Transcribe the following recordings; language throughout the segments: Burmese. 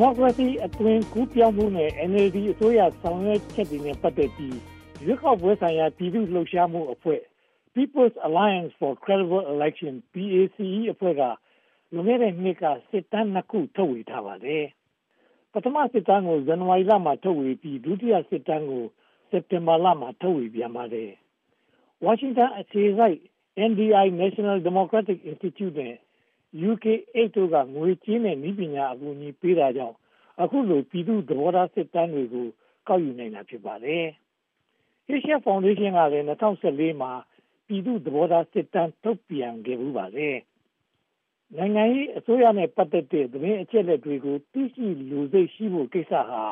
မိုကရေစီအသွင်ကူးပြောင်းမှုနဲ့ NLD အစိုးရဆောင်ရွက်ချက်တွေနဲ့ပတ်သက်ပြီးရွေးကောက်ပွဲဆိုင်ရာပြည်သူ့လှုပ်ရှားမှုအဖွဲ့ People's Alliance for Credible Election PACE အဖွဲ့ကလွန်ခဲ့တဲ့နှစ်ကစစ်တမ်းနှစ်ခုထုတ်ဝေထားပါတယ်။ပထမစစ်တမ်းကိုဇန်နဝါရီလမှာထုတ်ဝေပြီးဒုတိယစစ်တမ်းကိုစက်တင်ဘာလမှာထုတ်ဝေပြန်ပါတယ်။ဝါရှင်တန်အခြေစိုက် NDI National Democratic Institute နဲ့ UK8 တို့ကငွေကြေးနဲ့နည်းပညာအကူအညီပေးတာကြောင့်အခုလိုပြည်သူ့သဘောထားစစ်တမ်းတွေကိုကောက်ယူနိုင်တာဖြစ်ပါတယ်။ Asia Foundation ကလည်း2014မှာပြည်သူ့သဘောထားစစ်တမ်းထုတ်ပြန်ခဲ့မှုပါတယ်။နိုင်ငံရေးအစိုးရနဲ့ပတ်သက်တဲ့သတင်းအချက်အလက်တွေကိုသိရှိလူစိတ်ရှိဖို့ကိစ္စဟာ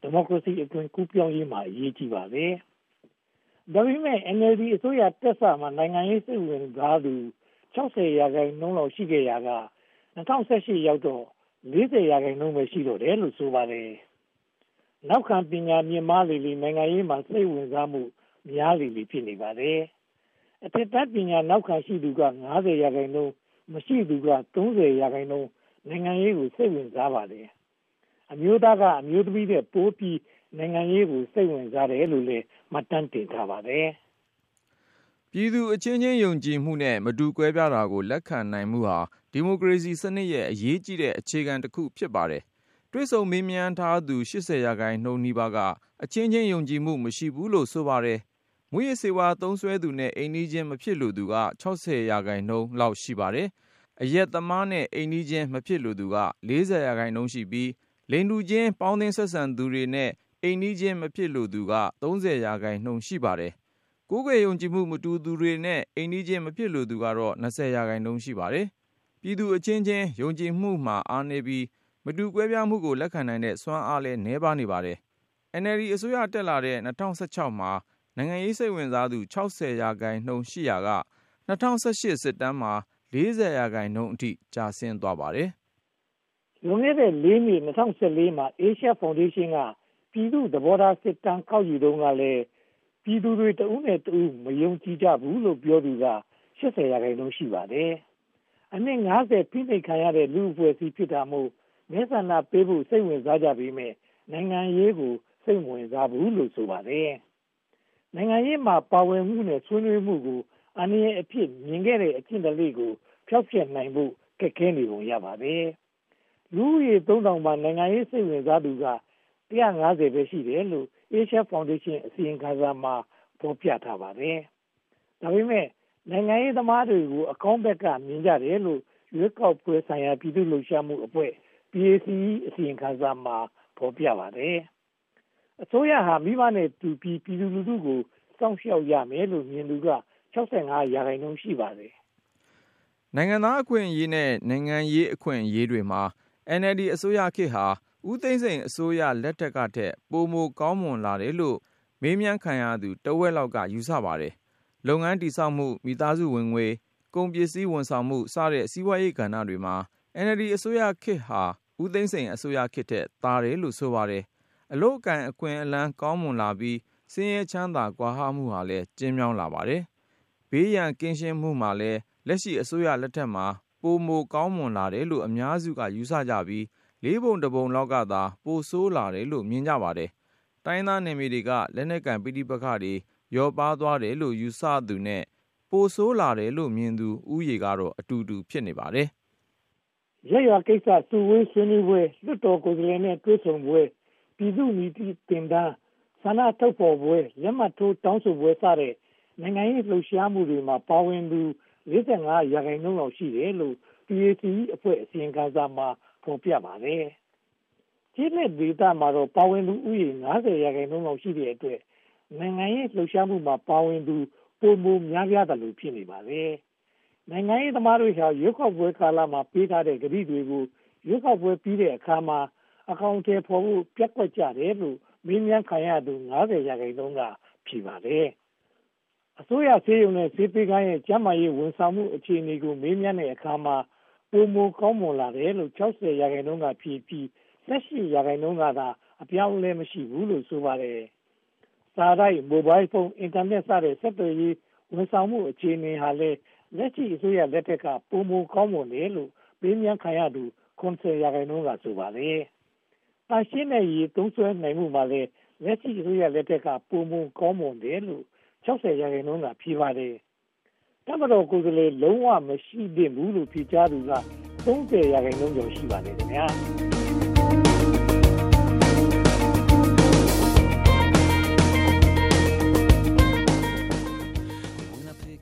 ဒီမိုကရေစီအသွင်ကူးပြောင်းရေးမှာအရေးကြီးပါတယ်။ဒါပေမဲ့ NLD အစိုးရတက်စမှာနိုင်ငံရေးစိတ်ဝင်စားသူ 60ရာခိုင်နှုန်းလောက်ရှိခဲ့ရာက2018ရောက်တော့40ရာခိုင်နှုန်းပဲရှိတော့တယ်လို့ဆိုပါတယ်။နောက်ခံပညာမြင့်မားလေလေနိုင်ငံရေးမှာစိတ်ဝင်စားမှုများလေလေဖြစ်နေပါတယ်။အထက်တန်းပညာနောက်ခံရှိသူက90ရာခိုင်နှုန်းမရှိသူက30ရာခိုင်နှုန်းနိုင်ငံရေးကိုစိတ်ဝင်စားပါတယ်။အမျိုးသားကအမျိုးသမီးတဲ့ပိုးပြီးနိုင်ငံရေးကိုစိတ်ဝင်စားတယ်လို့လည်းမှတ်တမ်းတင်ထားပါတယ်။ ပြည်သူအချင်းချင်း ယုံကြည်မှုနဲ့ မတူကွဲပြားတာကို လက်ခံနိုင်မှုဟာ ဒီမိုကရေစီစနစ်ရဲ့ အရေးကြီးတဲ့ အခြေခံတစ်ခု ဖြစ်ပါတယ်။တွေ့ဆုံမေးမြန်းထားသူ80ရာခိုင်နှုန်းနီးပါးက အချင်းချင်း ယုံကြည်မှု မရှိဘူးလို့ ဆိုပါတယ်။မူရစေဝါသုံးစွဲသူနဲ့ အိမ်နီးချင်း မဖြစ်လို့သူက60ရာခိုင်နှုန်းလောက် ရှိပါတယ်။အရက်သမားနဲ့ အိမ်နီးချင်း မဖြစ်လို့သူက40ရာခိုင်နှုန်းရှိပြီး လိန်တူချင်း ပေါင်းသင်းဆက်ဆံသူတွေနဲ့ အိမ်နီးချင်း မဖြစ်လို့သူက30ရာခိုင်နှုန်း ရှိပါတယ် ကိုးကွယ်ယုံကြည်မှု မတူသူတွေနဲ့ အိမ်နီးချင်း မဖြစ်လိုသူကတော့20ရာခိုင်နှုန်း ရှိပါတယ်။ပြည်သူအချင်းချင်း ယုံကြည်မှုမှာ အားနည်းပြီး မတူကွဲပြားမှုကို လက်ခံနိုင်တဲ့ စွမ်းအားလည်း နည်းပါးနေပါတယ်။ NLD အစိုးရ တက်လာတဲ့2016မှာ နိုင်ငံရေးစိတ်ဝင်စားသူ60ရာခိုင်နှုန်း ရှိရာက2018စစ်တမ်းမှာ40ရာခိုင်နှုန်းအထိ ကျဆင်းသွားပါတယ်။လွန်ခဲ့တဲ့၄နှစ်2014မှာ Asia Foundation က ပြည်သူ့သဘောထားစစ်တမ်း ကောက်ယူတုန်းကလည်း ပြည်သူတွေတဦးနဲ့တဦးမယုံကြည်ကြဘူးလို့ပြောသူက80ရာခိုင်နှုန်းရှိပါတယ်။အနည်း90ဖိနှိပ်ခံရတဲ့လူအဖွဲ့အစည်းဖြစ်တာမို့မဲဆန္ဒပေးဖို့စိတ်ဝင်စားကြပေမဲ့နိုင်ငံရေးကိုစိတ်ဝင်စားဘူးလို့ဆိုပါတယ်။နိုင်ငံရေးမှာပါဝင်မှုနဲ့ဆွေးနွေးမှုကိုအနည်းအဖြစ်မြင်ခဲ့တဲ့အကျင့်တလေးကိုဖျောက်ဖျက်နိုင်ဖို့ကက်ခဲနေပုံရပါတယ်။လူကြီး3000မှာနိုင်ငံရေးစိတ်ဝင်စားသူက 150ပဲရှိတယ်လို့ Asia Foundation အစီရင်ခံစာမှာ ဖော်ပြထားပါတယ်။ဒါပေမဲ့ နိုင်ငံရေးသမားတွေကို အကောင်းဘက်က မြင်ကြတယ်လို့ ရွေးကောက်ပွဲဆိုင်ရာ ပြည်သူ့လှုပ်ရှားမှုအဖွဲ့ PACE အစီရင်ခံစာမှာ ဖော်ပြပါတယ်။အစိုးရဟာ မိဘနဲ့တူပြီး ပြည်သူလူထုကို စောင့်ရှောက်ရမယ်လို့ မြင်သူက65ရာခိုင်နှုန်း ရှိပါတယ်။နိုင်ငံသားအခွင့်အရေးနဲ့ နိုင်ငံရေးအခွင့်အရေးတွေမှာ NLD အစိုးရခေတ်ဟာ ဦးသိန်းစိန်အစိုးရလက်ထက်ကထက် ပိုမိုကောင်းမွန်လာတယ်လို့ မေးမြန်းခံရသူ တဝက်လောက်က ယူဆပါတယ်။လုပ်ငန်းတည်ဆောက်မှု၊မိသားစုဝင်ငွေ၊ကုန်ပစ္စည်းဝန်ဆောင်မှု စတဲ့ စီးပွားရေးကဏ္ဍတွေမှာ NLD အစိုးရခေတ်ဟာ ဦးသိန်းစိန်အစိုးရခေတ်ထက် သာတယ်လို့ ဆိုပါတယ်။အလုပ်အကိုင် အခွင့်အလမ်း ကောင်းမွန်လာပြီး ဆင်းရဲချမ်းသာ ကွာဟမှုဟာလည်း ကျဉ်းမြောင်းလာပါတယ်။ဘေးရန်ကင်းရှင်းမှုမှာလည်း လက်ရှိအစိုးရလက်ထက်မှာ ပိုမိုကောင်းမွန်လာတယ်လို့ အများစုက ယူဆကြပြီး လေးပုံတစ်ပုံလောက်ကသာ ပိုဆိုးလာတယ်လို့ မြင်ကြပါတယ်။တိုင်းသားနယ်မြေတွေက လက်နက်ကိုင် ပဋိပက္ခတွေ လျော့ပါးသွားတယ်လို့ ယူဆသူနဲ့ ပိုဆိုးလာတယ်လို့မြင်သူ ဦးရေကတော့ အတူတူ ဖြစ်နေပါတယ်။ရရကိစ္စ စုဝေးဆွေးနွေးပွဲ လွတ်တော်ကိုယ်စားလှယ်နဲ့ တွေ့ဆုံပွဲ ပြည်သူ့နီတိတင်ဒန်း ဆန္ဒထုတ်ဖော်ပွဲ လက်မှတ်ထိုးတောင်းဆိုပွဲစတဲ့ နိုင်ငံရေးလှုပ်ရှားမှုတွေမှာ ပါဝင်သူ55ရာခိုင်နှုန်းလောက် ရှိတယ်လို့ PACE အဖွဲ့ အစီရင်ခံစာမှာ ဖော်ပြပါတယ်။ကျေးလက်ဒေသမှာတော့ပါဝင်သူဦးရေ90ရာခိုင်နှုန်းလောက်ရှိတဲ့အတွက်နိုင်ငံရေးလှုပ်ရှားမှုမှာပါဝင်သူပုံမများပြားတယ်လို့ဖြစ်နေပါတယ်။နိုင်ငံရေးသမားတွေဟာရွေးကောက်ပွဲကာလမှာပေးထားတဲ့ကတိတွေကိုရွေးကောက်ပွဲပြီးတဲ့အခါမှာအကောင့်ထဲပေါ်ဖို့ပြက်ကွက်ကြတယ်လို့မင်းမြန်ခံရသူ90ရာခိုင်နှုန်းကဖြေပါတယ်။အစိုးရဆေးရုံနဲ့ဆေးပေးကိုင်းရဲ့ကျန်းမာရေးဝန်ဆောင်မှုအခြေအနေကိုမေးမြန်းတဲ့အခါမှာ ပုံမကောင်းမွန်လာတယ်လို့ 60 ရာခိုင်နှုန်းကဖြေပြီး 18 ရာခိုင်နှုန်းကသာ အပြောင်းအလဲ မရှိဘူးလို့ ဆိုပါတယ်။စာရိုက် မိုဘိုင်းဖုန်း အင်တာနက်စတဲ့ ဆက်သွယ်ရေးဝန်ဆောင်မှု အခြေအနေဟာလည်း လက်ရှိအစိုးရလက်ထက်ကပုံမကောင်းမွန်တယ်လို့ပေးမြန်းခံရသူ90ရာခိုင်နှုန်းက ဆိုပါတယ်။တာရှင်းတဲ့ရေ သုံးစွဲနိုင်မှုမှာလည်း လက်ရှိအစိုးရလက်ထက်ကပုံမကောင်းမွန်တယ်လို့60ရာခိုင်နှုန်းက ဖြေပါတယ်။ တပ်မတော်ကိုယ်စားလှယ်လုံးဝမရှိသင့်ဘူးလို့ဖြေကြားသူက30ရာခိုင်နှုန်းကျော်ရှိပါတယ်ခင်ဗျာ။